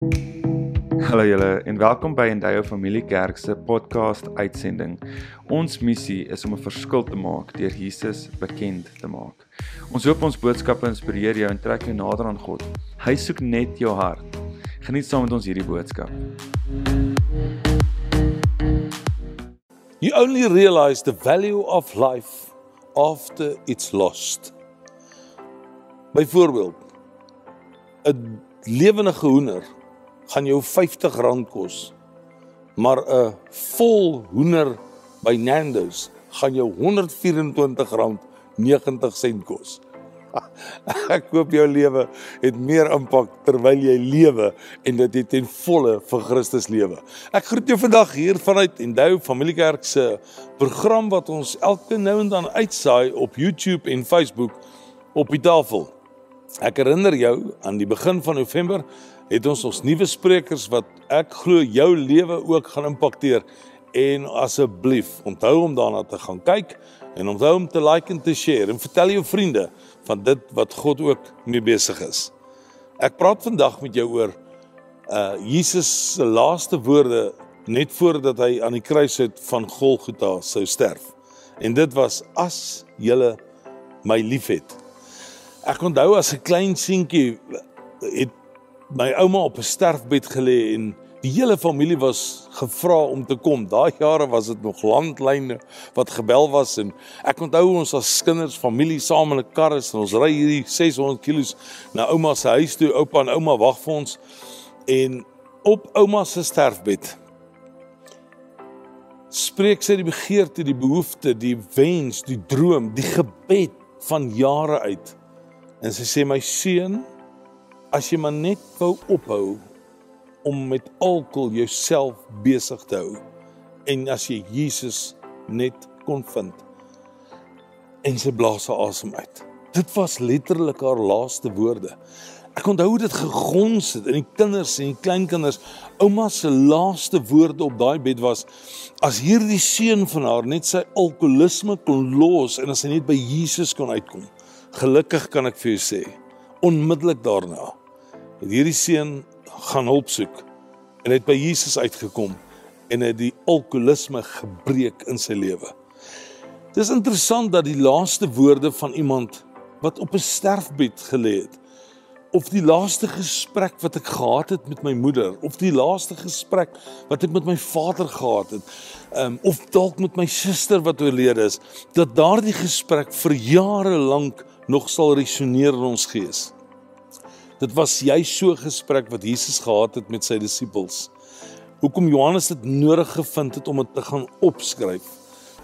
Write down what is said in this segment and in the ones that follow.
Hallo julle en welkom by Endeavour Familie Kerk se podcast uitsending. Ons missie is om 'n verskil te maak deur Jesus bekend te maak. Ons hoop ons boodskappe inspireer jou en trek jou nader aan God. Hy soek net jou hart. Geniet saam met ons hierdie boodskap. You only realize the value of life after it's lost. Byvoorbeeld 'n lewendige hoender gaan jou R50 kos. Maar 'n vol hoender by Nando's gaan jou R124.90 kos. Ek koop jou lewe het meer impak terwyl jy lewe en dit het ten volle vir Christus lewe. Ek groet jou vandag hier vanuit Endow Familiekerk se program wat ons elke nou en dan uitsaai op YouTube en Facebook op die tafel. Ek herinner jou aan die begin van November het ons ons nuwe sprekers wat ek glo jou lewe ook gaan impakteer en asseblief onthou om daarna te gaan kyk en onthou om te like en te share en vertel jou vriende van dit wat God ook mee besig is. Ek praat vandag met jou oor uh Jesus se laaste woorde net voordat hy aan die kruis uit van Golgotha sou sterf. En dit was as julle my liefhet. Ek onthou as 'n klein seentjie het my ouma op 'n sterfbed gelê en die hele familie was gevra om te kom. Daai jare was dit nog landlyne wat gebel was en ek onthou ons as kinders familie saam in 'n kar is en ons ry hierdie 600 km na ouma se huis toe. Oupa en ouma wag vir ons en op ouma se sterfbed spreek sy die begeerte, die behoefte, die wens, die droom, die gebed van jare uit. En sy sê my seun, as jy maar net wou ophou om met alkohol jouself besig te hou en as jy Jesus net kon vind. En sy blaas haar asem uit. Dit was letterlik haar laaste woorde. Ek onthou dit gegons het in die kinders en die kleinkinders. Ouma se laaste woorde op daai bed was as hierdie seun van haar net sy alkoholisme kon los en as hy net by Jesus kon uitkom. Gelukkig kan ek vir jou sê, onmiddellik daarna het hierdie seun gaan hulp soek en het by Jesus uitgekom en het die alkoholisme gebreek in sy lewe. Dis interessant dat die laaste woorde van iemand wat op 'n sterfbed gelê het of die laaste gesprek wat ek gehad het met my moeder of die laaste gesprek wat ek met my vader gehad het um, of dalk met my suster wat oorlede is dat daardie gesprek vir jare lank nog sal resoneer in ons gees. Dit was jy so gesprek wat Jesus gehad het met sy disippels. Hoekom Johannes dit nodig gevind het om dit te gaan opskryf.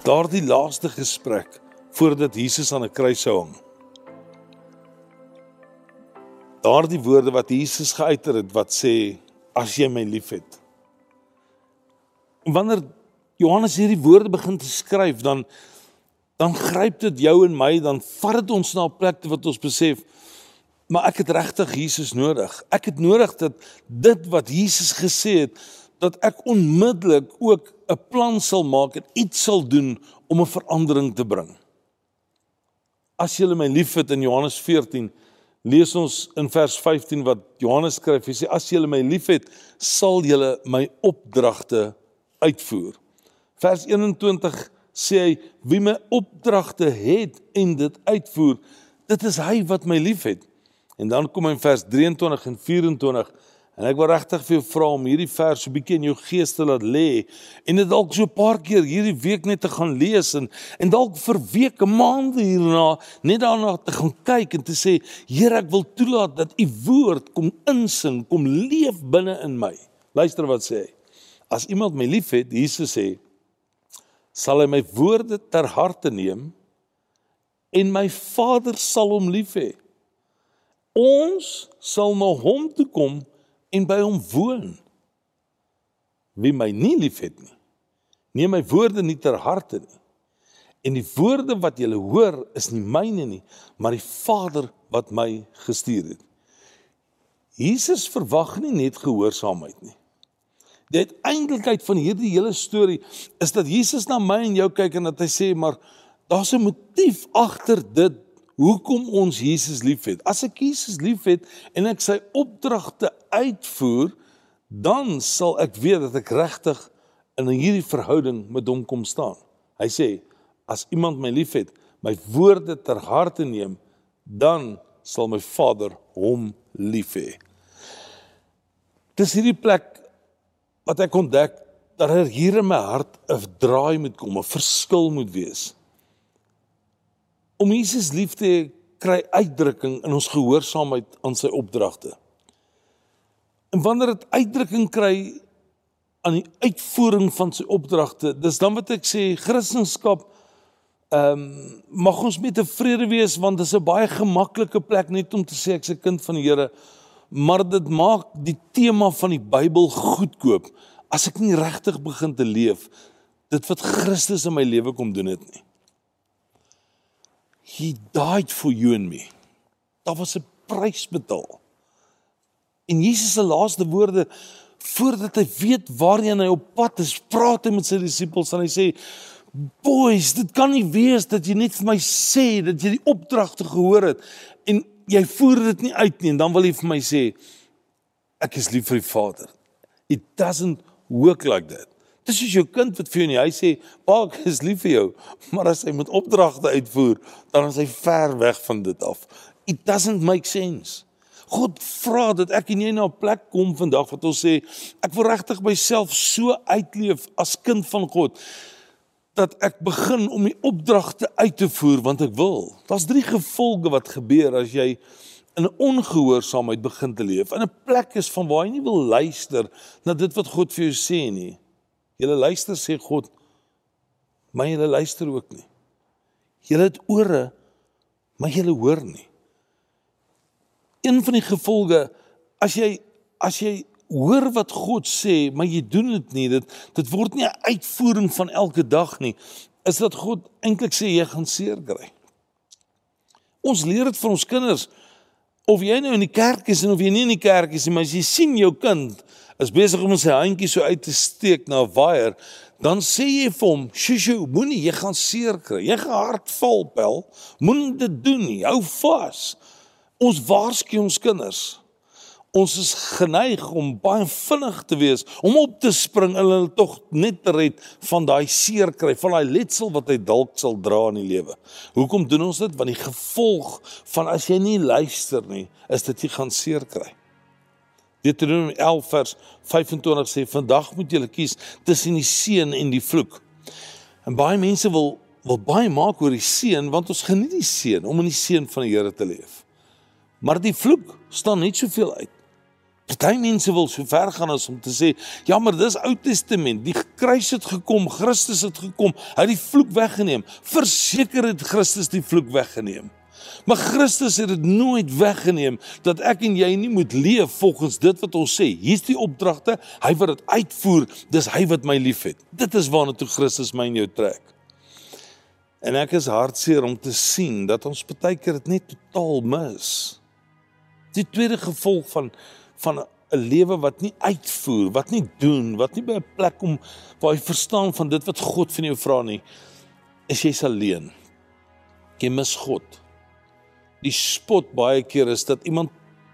Daardie laaste gesprek voordat Jesus aan 'n kruis sou hang. Daardie woorde wat Jesus geuiter het wat sê as jy my liefhet. Wanneer Johannes hierdie woorde begin te skryf dan dan gryp dit jou en my, dan vat dit ons na 'n plek wat ons besef maar ek het regtig Jesus nodig. Ek het nodig dat dit wat Jesus gesê het dat ek onmiddellik ook 'n plan sal maak en iets sal doen om 'n verandering te bring. As jy my liefhet in Johannes 14 lees ons in vers 15 wat Johannes skryf. Hy sê as jy my liefhet, sal jy my opdragte uitvoer. Vers 21 sê hy wie my opdragte het en dit uitvoer, dit is hy wat my liefhet. En dan kom in vers 23 en 24 en ek wil regtig vir jou vra om hierdie vers so 'n bietjie in jou gees te laat lê en dit dalk so 'n paar keer hierdie week net te gaan lees en en dalk vir weke, maande hierna net daarna te gaan kyk en te sê Here, ek wil toelaat dat u woord kom insing, kom leef binne in my. Luister wat sê hy. As iemand my liefhet, Jesus sê, sal hy my woorde ter harte neem en my Vader sal hom lief hê. Ons sal na hom toe kom en by hom woon. Wie my nie liefhet nie, neem my woorde nie ter harte nie. En die woorde wat jy hoor is nie myne nie, maar die Vader wat my gestuur het. Jesus verwag nie net gehoorsaamheid nie. Die uiteindelikheid van hierdie hele storie is dat Jesus na my en jou kyk en dat hy sê maar daar's 'n motief agter dit hoekom ons Jesus liefhet. As ek Jesus liefhet en ek sy opdragte uitvoer, dan sal ek weet dat ek regtig in hierdie verhouding met hom kom staan. Hy sê as iemand my liefhet, my woorde ter harte neem, dan sal my Vader hom lief hê. Dis hierdie plek wat ek ontdek dat er hier in my hart 'n draai moet kom, 'n verskil moet wees. Om Jesus lief te hê kry uitdrukking in ons gehoorsaamheid aan sy opdragte. En wanneer dit uitdrukking kry aan die uitvoering van sy opdragte, dis dan wat ek sê Christendom ehm um, mag ons met tevrede wees want dit is 'n baie gemaklike plek net om te sê ek's 'n kind van die Here, maar dit maak die tema van die Bybel goedkoop as ek nie regtig begin te leef dit wat Christus in my lewe kom doen het nie. He died for you and me. Daar was 'n prys betaal. En Jesus se laaste woorde voordat hy weet waarheen hy op pad is, praat hy met sy disippels en hy sê: "Boys, dit kan nie wees dat jy net vir my sê dat jy die opdragte gehoor het en jy voer dit nie uit nie en dan wil jy vir my sê ek is lief vir die Vader." It doesn't work like that. Dis soos jou kind wat vir jou die huis sê, "Pa, ek is lief vir jou," maar as hy met opdragte uitvoer, dan is hy ver weg van dit af. It doesn't make sense. God vra dat ek en jy na 'n plek kom vandag wat ons sê, ek wil regtig myself so uitleef as kind van God dat ek begin om die opdragte uit te voer want ek wil. Daar's drie gevolge wat gebeur as jy in ongehoorsaamheid begin te leef. In 'n plek is van waar jy nie wil luister na dit wat God vir jou sê nie. Julle luister sê God, maar julle luister ook nie. Julle het ore, maar julle hoor nie. Een van die gevolge as jy as jy hoor wat God sê, maar jy doen dit nie, dit dit word nie 'n uitvoering van elke dag nie, is dat God eintlik sê jy gaan seer kry. Ons leer dit vir ons kinders of jy nou in die kerk is en of jy nie in die kerk is nie, maar as jy sien jou kind is besig om sy handjie so uit te steek na 'n waier, dan sê jy vir hom, "Sjoe, moenie, jy gaan seer kry. Jy gaan hartval, pel. Moenie dit doen nie. Hou vas." Ons waarsku ons kinders. Ons is geneig om baie vinnig te wees, om op te spring en hulle tog net te red van daai seer kry, van daai letsel wat hy dalk sal dra in die lewe. Hoekom doen ons dit? Want die gevolg van as jy nie luister nie, is dit jy gaan seer kry. Deuteronomium 11 vers 25 sê vandag moet julle kies tussen die seën en die vloek. En baie mense wil wil baie maak oor die seën want ons geniet die seën om in die seën van die Here te leef. Maar die vloek staan net soveel uit. Party mense wil so ver gaan as om te sê, ja, maar dis Ou Testament. Die kruis het gekom, Christus het gekom, hy het die vloek weggeneem. Verseker het Christus die vloek weggeneem. Maar Christus het dit nooit weggeneem dat ek en jy nie moet leef volgens dit wat ons sê. Hier's die opdragte, hy wat dit uitvoer, dis hy wat my liefhet. Dit is waarna toe Christus my en jou trek. En ek is hartseer om te sien dat ons baie keer dit net totaal mis. Die tweede gevolg van van 'n lewe wat nie uitvoer, wat nie doen, wat nie by 'n plek kom waar jy verstaan van dit wat God van jou vra nie, is jy's alleen. Jy mis God die spot baie keer is dat iemand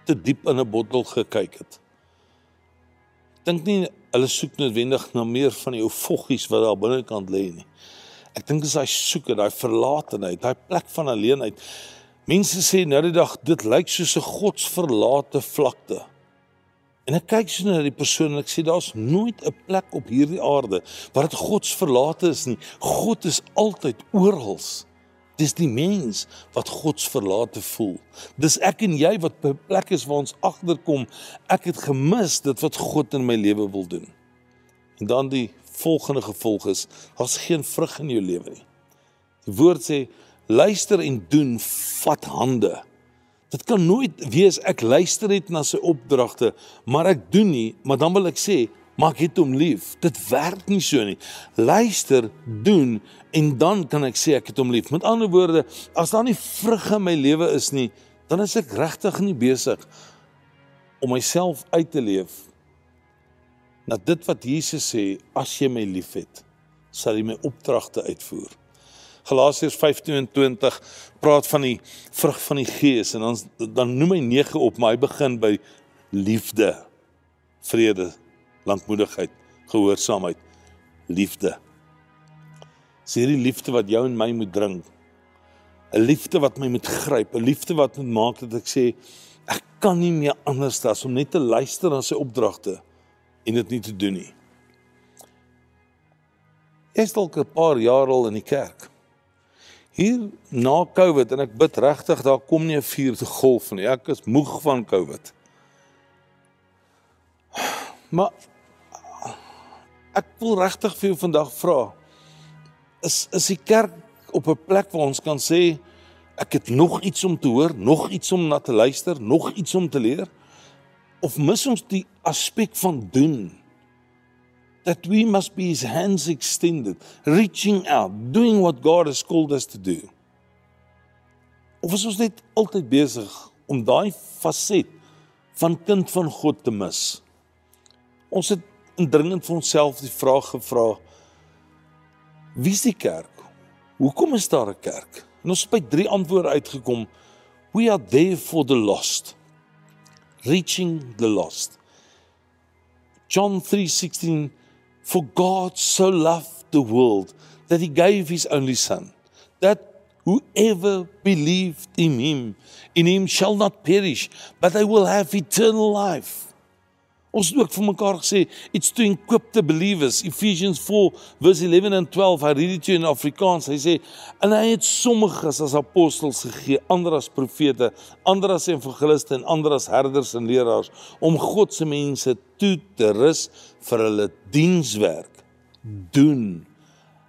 te diep in 'n bottel gekyk het. Dink nie hulle soek noodwendig na meer van die ou voggies wat daar binnekant lê nie. Ek dink dis daai soek en daai verlatenheid, daai plek van alleenheid. Mense sê nou die dag dit lyk soos 'n godsverlate vlakte. En ek kyk so na die persoon en ek sê daar's nooit 'n plek op hierdie aarde waar dit godsverlate is nie. God is altyd oral. Dis die mens wat God se verlate voel. Dis ek en jy wat by plek is waar ons agterkom, ek het gemis dit wat God in my lewe wil doen. En dan die volgende gevolg is, daar's geen vrug in jou lewe nie. Die woord sê luister en doen vat hande. Dit kan nooit wees ek luister net na sy opdragte, maar ek doen nie, maar dan wil ek sê maar ek het hom lief. Dit werk nie so nie. Luister, doen en dan kan ek sê ek het hom lief. Met ander woorde, as daar nie vrug in my lewe is nie, dan is ek regtig nie besig om myself uit te leef. Na dit wat Jesus sê, as jy my liefhet, sal jy my opdragte uitvoer. Galasiërs 5:22 praat van die vrug van die Gees en dan dan noem hy 9 op, maar hy begin by liefde, vrede, lankmoedigheid, gehoorsaamheid, liefde. Dis hierdie liefde wat jou en my moet dring. 'n Liefde wat my moet gryp, 'n liefde wat moet maak dat ek sê ek kan nie meer anders as om net te luister na sy opdragte en dit nie te doen nie. Ek is dalk 'n paar jaar al in die kerk. Hier na Covid en ek bid regtig daar kom nie 'n vierde golf nie. Ek is moeg van Covid. Maar ek wil regtig vir jou vandag vra is is die kerk op 'n plek waar ons kan sê ek het nog iets om te hoor, nog iets om na te luister, nog iets om te leer of mis ons die aspek van doen? That we must be his hands extended, reaching out, doing what God has called us to do. Of is ons net altyd besig om daai faset van kind van God te mis? Ons het indringend vir onsself die vraag gevra: Wie is die kerk? Hoekom is daar 'n kerk? En ons het by drie antwoorde uitgekom. We are there for the lost. Reaching the lost. John 3:16 For God so loved the world that he gave his only son that whoever believed in him in him shall not perish but they will have eternal life. Ons het ook vir mekaar gesê it's to equip the believers Ephesians 4 verse 11 and 12 I read it to you in Afrikaans. Hy sê en hy het sommiges as apostels gegee ander as profete ander as evangeliste en ander as herders en leraars om God se mense toe te rus vir hulle dienswerk doen.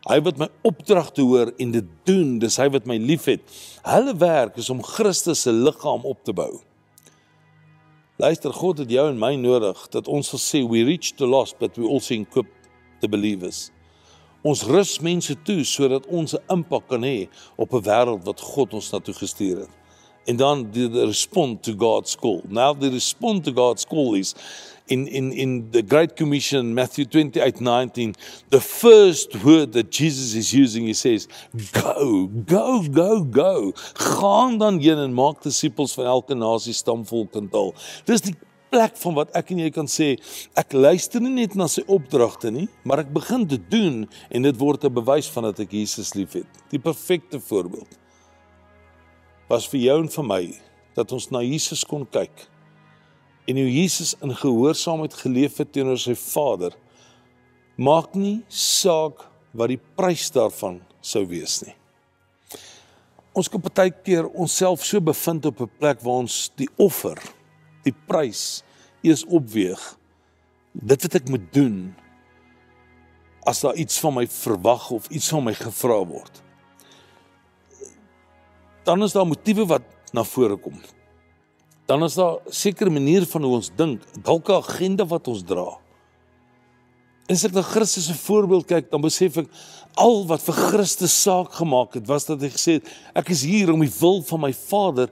Hy wat my opdrag te hoor en dit doen dis hy wat my liefhet. Hulle werk is om Christus se liggaam op te bou Luister, God het jou en my nodig dat ons sal sê we reach the lost but we also equip the believers. Ons rus mense toe sodat ons 'n impak kan hê op 'n wêreld wat God ons na toe gestuur het. En dan die respond to God's call. Now the respond to God's call is in in in the great commission Matthew 28:19 the first word that Jesus is using he says go go go go. Gaan dan heen en maak disippels van elke nasie stam volk en taal dis die plek van wat ek en jy kan sê ek luister nie net na sy opdragte nie maar ek begin te doen en dit word 'n bewys van dat ek Jesus liefhet. Die perfekte voorbeeld was vir jou en vir my dat ons na Jesus kon kyk en hoe Jesus in gehoorsaamheid geleef het teenoor sy Vader maak nie saak wat die prys daarvan sou wees nie. Ons kan baie keer onsself so bevind op 'n plek waar ons die offer, die prys eers opweeg. Dit wat ek moet doen as daar iets van my verwag of iets van my gevra word. Dan is daar motiewe wat na vore kom dan is daar 'n sekere manier van hoe ons dink, dalk 'n agenda wat ons dra. As ek na Christus se voorbeeld kyk, dan besef ek al wat vir Christus saak gemaak het, was dat hy gesê het, ek is hier om die wil van my Vader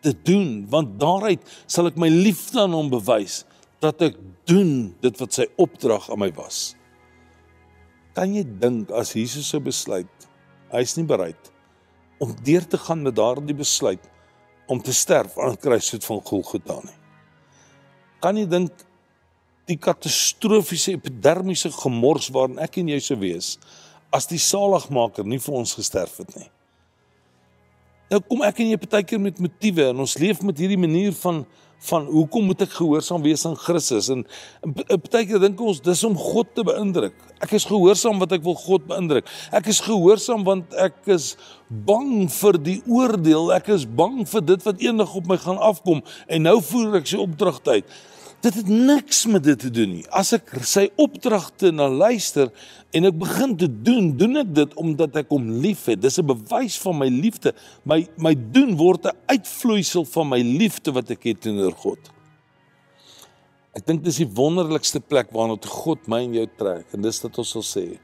te doen, want daaruit sal ek my liefde aan hom bewys dat ek doen dit wat sy opdrag aan my was. Kan jy dink as Jesus sou besluit, hy is nie bereid om deur te gaan met daardie besluit om te sterf aan die kruisvoet van Golgotha nie. Kan jy dink die katastrofiese epidermiese gemors waarin ek en jy sou wees as die saligmaker nie vir ons gesterf het nie. Nou kom ek en jy partykeer met motiewe en ons leef met hierdie manier van van hoekom moet ek gehoorsaam wees aan Christus en partykeer dink ons dis om God te beïndruk. Ek is gehoorsaam want ek wil God beïndruk. Ek is gehoorsaam want ek is bang vir die oordeel. Ek is bang vir dit wat eendag op my gaan afkom en nou voer ek sy opdragte uit. Dit het niks met dit te doen nie. As ek sy opdragte na luister en ek begin te doen, doen ek dit omdat ek hom liefhet. Dis 'n bewys van my liefde. My my doen word 'n uitvloeisel van my liefde wat ek het teenoor God. Ek dink dis die wonderlikste plek waarna toe God my en jou trek en dis dat ons sal sê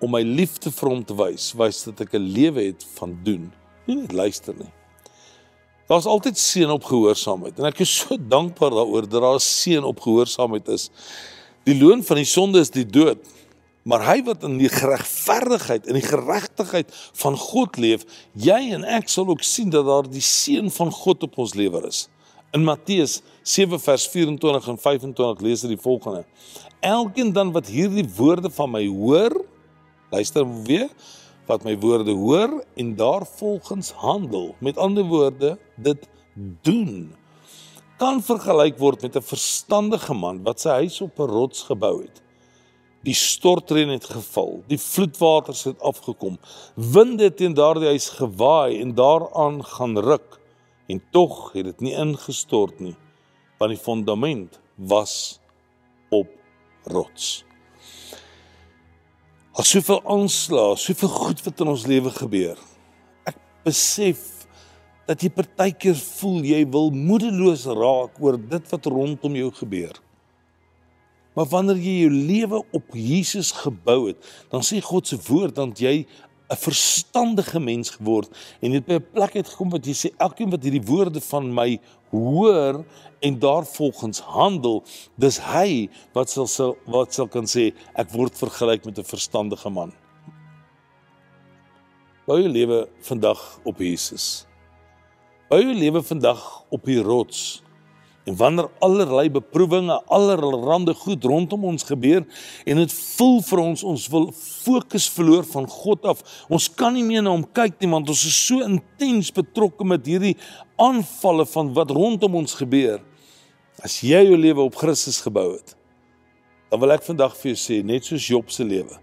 om my liefde vir hom te wys, wys dat ek 'n lewe het van doen, nie net luister nie. Daar's altyd seën op gehoorsaamheid en ek is so dankbaar daaroor dat daar seën op gehoorsaamheid is. Die loon van die sonde is die dood. Maar hy wat in die geregverdigheid en die geregtigheid van God leef, jy en ek sal ook sien dat daar die seën van God op ons lewe is. In Matteus 7 vers 24 en 25 lees jy die volgende: Elkeen dan wat hierdie woorde van my hoor, luister weer, wat my woorde hoor en daarvolgens handel. Met ander woorde, dit doen kan vergelyk word met 'n verstandige man wat sy huis op 'n rots gebou het. Die stortreën het geval, die vloedwaters het afgekom. Winde teen daardie huis gewaai en daaraan gaan ruk en tog het dit nie ingestort nie, want die fondament was op rots. Al soveel aanslae, soveel goed wat in ons lewe gebeur. Ek besef dat jy partykeer voel jy wil moedeloos raak oor dit wat rondom jou gebeur. Maar wanneer jy jou lewe op Jesus gebou het, dan sê God se woord dat jy 'n verstandige mens geword en het by 'n plek uitgekom wat jy sê elkeen wat hierdie woorde van my hoor en daarvolgens handel, dis hy wat sal wat sal kan sê ek word vergelyk met 'n verstandige man. Bou jou lewe vandag op Jesus. Bou jou lewe vandag op die rots. En wanneer allerlei beproewinge, allerlei goed rondom ons gebeur en dit voel vir ons ons wil fokus verloor van God af. Ons kan nie meer na hom kyk nie want ons is so intens betrokke met hierdie aanvalle van wat rondom ons gebeur. As jy jou lewe op Christus gebou het, dan wil ek vandag vir jou sê net soos Job se lewe.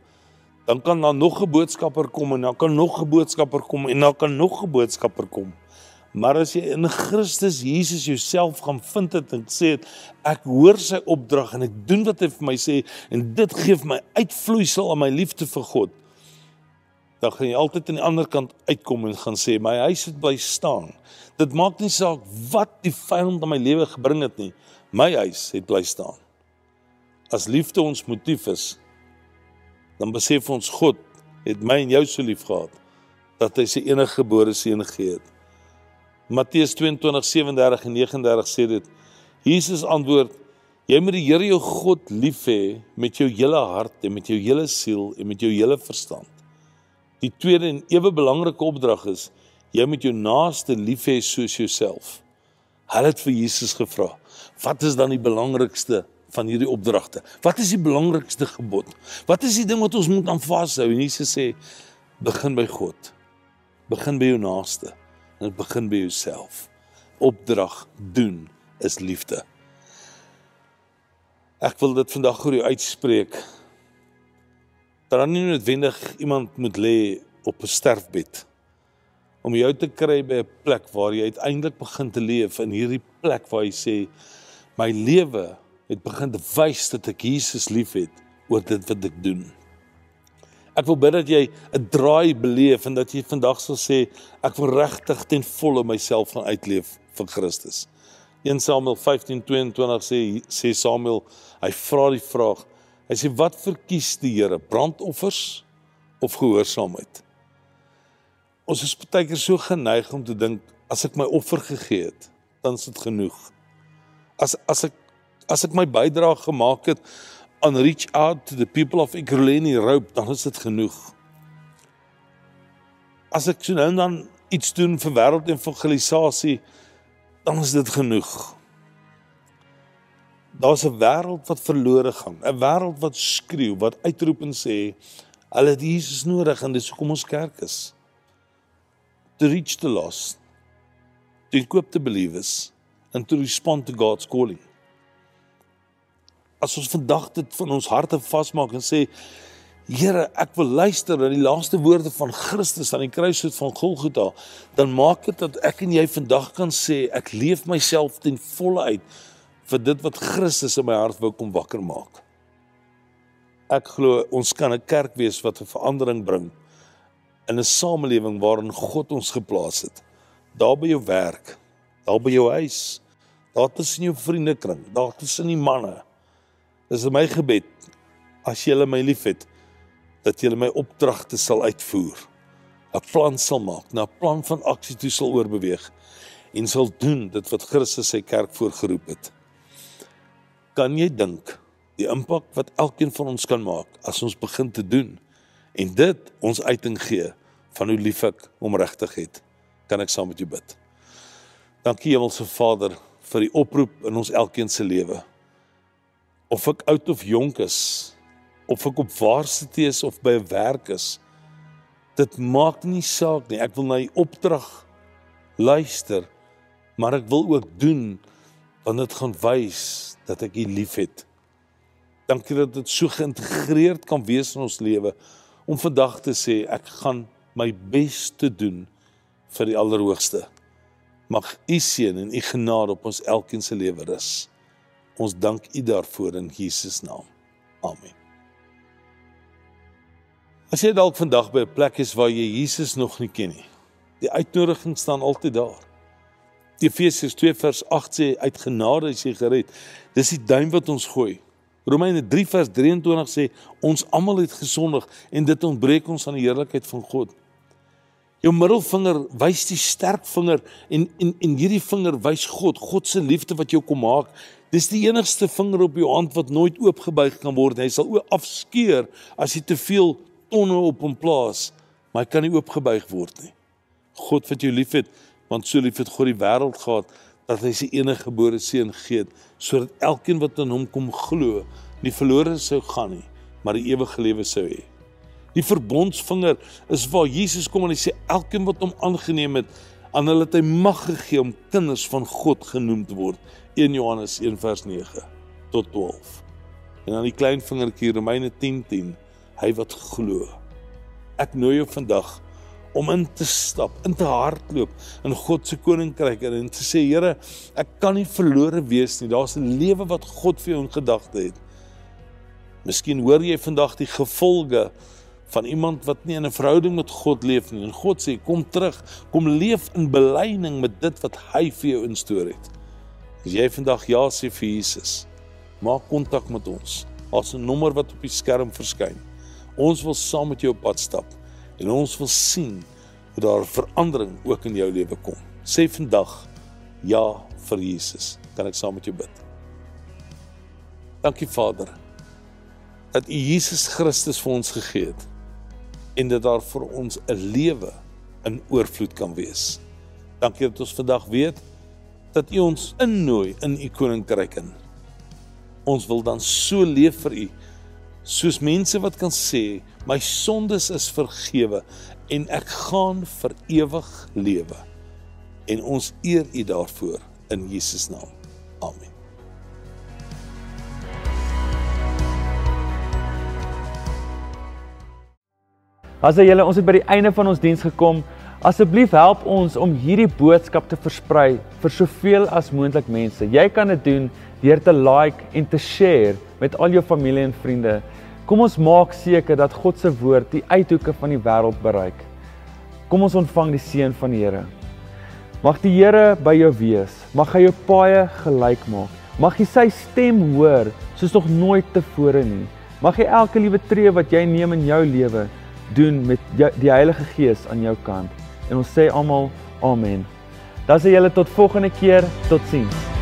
Dan kan daar nog 'n boodskapper kom en dan kan nog 'n boodskapper kom en dan kan nog 'n boodskapper kom. Maar as jy in Christus Jesus jouself gaan vind het en sê het, ek hoor sy opdrag en ek doen wat hy vir my sê en dit gee my uitvloeisel aan my liefde vir God. Dan gaan jy altyd aan die ander kant uitkom en gaan sê my huis het bly staan. Dit maak nie saak wat die vyand in my lewe gebring het nie. My huis het bly staan. As liefde ons motief is, dan besef ons God het my en jou so lief gehad dat hy sy enige gebore seun gegee het. Matteus 22:37 en 39 sê dit. Jesus antwoord: Jy moet die Here jou God lief hê met jou hele hart en met jou hele siel en met jou hele verstand. Die tweede en ewe belangrike opdrag is jy moet jou naaste lief hê soos jouself. Hulle het vir Jesus gevra: "Wat is dan die belangrikste van hierdie opdragte? Wat is die belangrikste gebod? Wat is die ding wat ons moet aan vashou?" En Jesus sê: "Begin by God. Begin by jou naaste." Dit begin by jouself. Opdrag doen is liefde. Ek wil dit vandag oor jou uitspreek. Dat dan nie noodwendig iemand moet lê op 'n sterfbed om jou te kry by 'n plek waar jy uiteindelik begin te leef in hierdie plek waar jy sê my lewe het begin te wys dat ek Jesus liefhet oor dit wat ek doen. Ek wil bid dat jy 'n draai beleef en dat jy vandag sal sê ek wil regtig ten volle myself gaan uitleef vir Christus. 1 Samuel 15:22 sê sê Samuel, hy vra die vraag. Hy sê wat verkies die Here, brandoffers of gehoorsaamheid? Ons is baie keer so geneig om te dink as ek my offer gegee het, dan is dit genoeg. As as ek as ek my bydrae gemaak het, on reach out to the people of Ekurhuleni rope, dan is dit genoeg. As ek so nou dan iets doen vir wêreldevangelisasie, dan is dit genoeg. Daar's 'n wêreld wat verlore gaan, 'n wêreld wat skreeu, wat uitroep en sê, hulle het Jesus nodig en dis hoekom ons kerk is. To reach the lost, to equip the believers and to respond to God's calling as ons vandag dit van ons harte vasmaak en sê Here, ek wil luister na die laaste woorde van Christus aan die kruishout van Golgotha, dan maak dit dat ek en jy vandag kan sê ek leef myself ten volle uit vir dit wat Christus in my hart wou kom wakker maak. Ek glo ons kan 'n kerk wees wat 'n verandering bring in 'n samelewing waarin God ons geplaas het. Daar by jou werk, daar by jou huis, daar tussen jou vriendekring, daar tussen die manne, Dis my gebed as jy my liefhet dat jy my opdragte sal uitvoer. 'n Plan sal maak, na 'n plan van aksie toe sal oorbeweeg en sal doen dit wat Christus sy kerk voorgeroep het. Kan jy dink die impak wat elkeen van ons kan maak as ons begin te doen en dit ons uiting gee van hoe lief ek hom regtig het? Kan ek saam met jou bid? Dankie Hemelse Vader vir die oproep in ons elkeen se lewe. Of ek oud of jonk is, of ek op varsity is of by 'n werk is, dit maak nie saak nie. Ek wil na die opdrag luister, maar ek wil ook doen want dit gaan wys dat ek U liefhet. Dankie dat dit so geïntegreerd kan wees in ons lewe om vandag te sê ek gaan my bes te doen vir die Allerhoogste. Mag U seën en U genade op ons elkeen se lewe rus. Ons dank U daarvoor in Jesus naam. Amen. As jy dalk vandag by 'n plek is waar jy Jesus nog nie ken nie. Die uitnodiging staan altyd daar. Efesiërs 2 vers 8 sê uit genade is jy gered. Dis die duim wat ons gooi. Romeine 3 vers 23 sê ons almal het gesondig en dit ontbreek ons aan die heerlikheid van God. Jou middelvinger wys die sterk vinger en en en hierdie vinger wys God, God se liefde wat jou kom maak. Dis die enigste vinger op jou hand wat nooit oopgebuig kan word. Hy sal ook afskeer as jy te veel tonne op hom plaas, maar hy kan nie oopgebuig word nie. God wat jou liefhet, want so lief het God die wêreld gehad dat hy sy enige gebore seun gee sodat elkeen wat aan hom kom glo, nie verlore sou gaan nie, maar die ewige lewe sou hê. Die verbondsvinger is waar Jesus kom en hy sê elkeen wat hom aangeneem het, aan hulle het hy mag gegee om kinders van God genoem te word. 1 Johannes 1 vers 9 tot 12. En dan die klein vingertjie Romeine 10:10, 10, hy wat glo. Ek nooi jou vandag om in te stap, in te hardloop in God se koninkryk en te sê Here, ek kan nie verlore wees nie. Daar's 'n lewe wat God vir jou in gedagte het. Miskien hoor jy vandag die gevolge van iemand wat nie in 'n verhouding met God leef nie. En God sê, kom terug, kom leef in belyning met dit wat hy vir jou instoor het. As jy vandag ja sê vir Jesus, maak kontak met ons. Ons 'n nommer wat op die skerm verskyn. Ons wil saam met jou op pad stap en ons wil sien hoe daar verandering ook in jou lewe kom. Sê vandag ja vir Jesus. Kan ek saam met jou bid? Dankie Vader dat U Jesus Christus vir ons gegee het en dat daar vir ons 'n lewe in oorvloed kan wees. Dankie dat ons vandag weet dat U ons innooi in U koninkryk in. Ons wil dan so leef vir U soos mense wat kan sê my sondes is vergewe en ek gaan vir ewig lewe. En ons eer U daarvoor in Jesus naam. Amen. Asse julle, ons het by die einde van ons diens gekom. Asseblief help ons om hierdie boodskap te versprei vir soveel as moontlik mense. Jy kan dit doen deur te like en te share met al jou familie en vriende. Kom ons maak seker dat God se woord die uithoeke van die wêreld bereik. Kom ons ontvang die seën van die Here. Mag die Here by jou wees. Mag hy jou paaie gelyk maak. Mag jy sy stem hoor soos nog nooit tevore nie. Mag jy elke liewe tree wat jy neem in jou lewe doen met die Heilige Gees aan jou kant. En ons sê almal amen. Dan sê julle tot volgende keer, totsiens.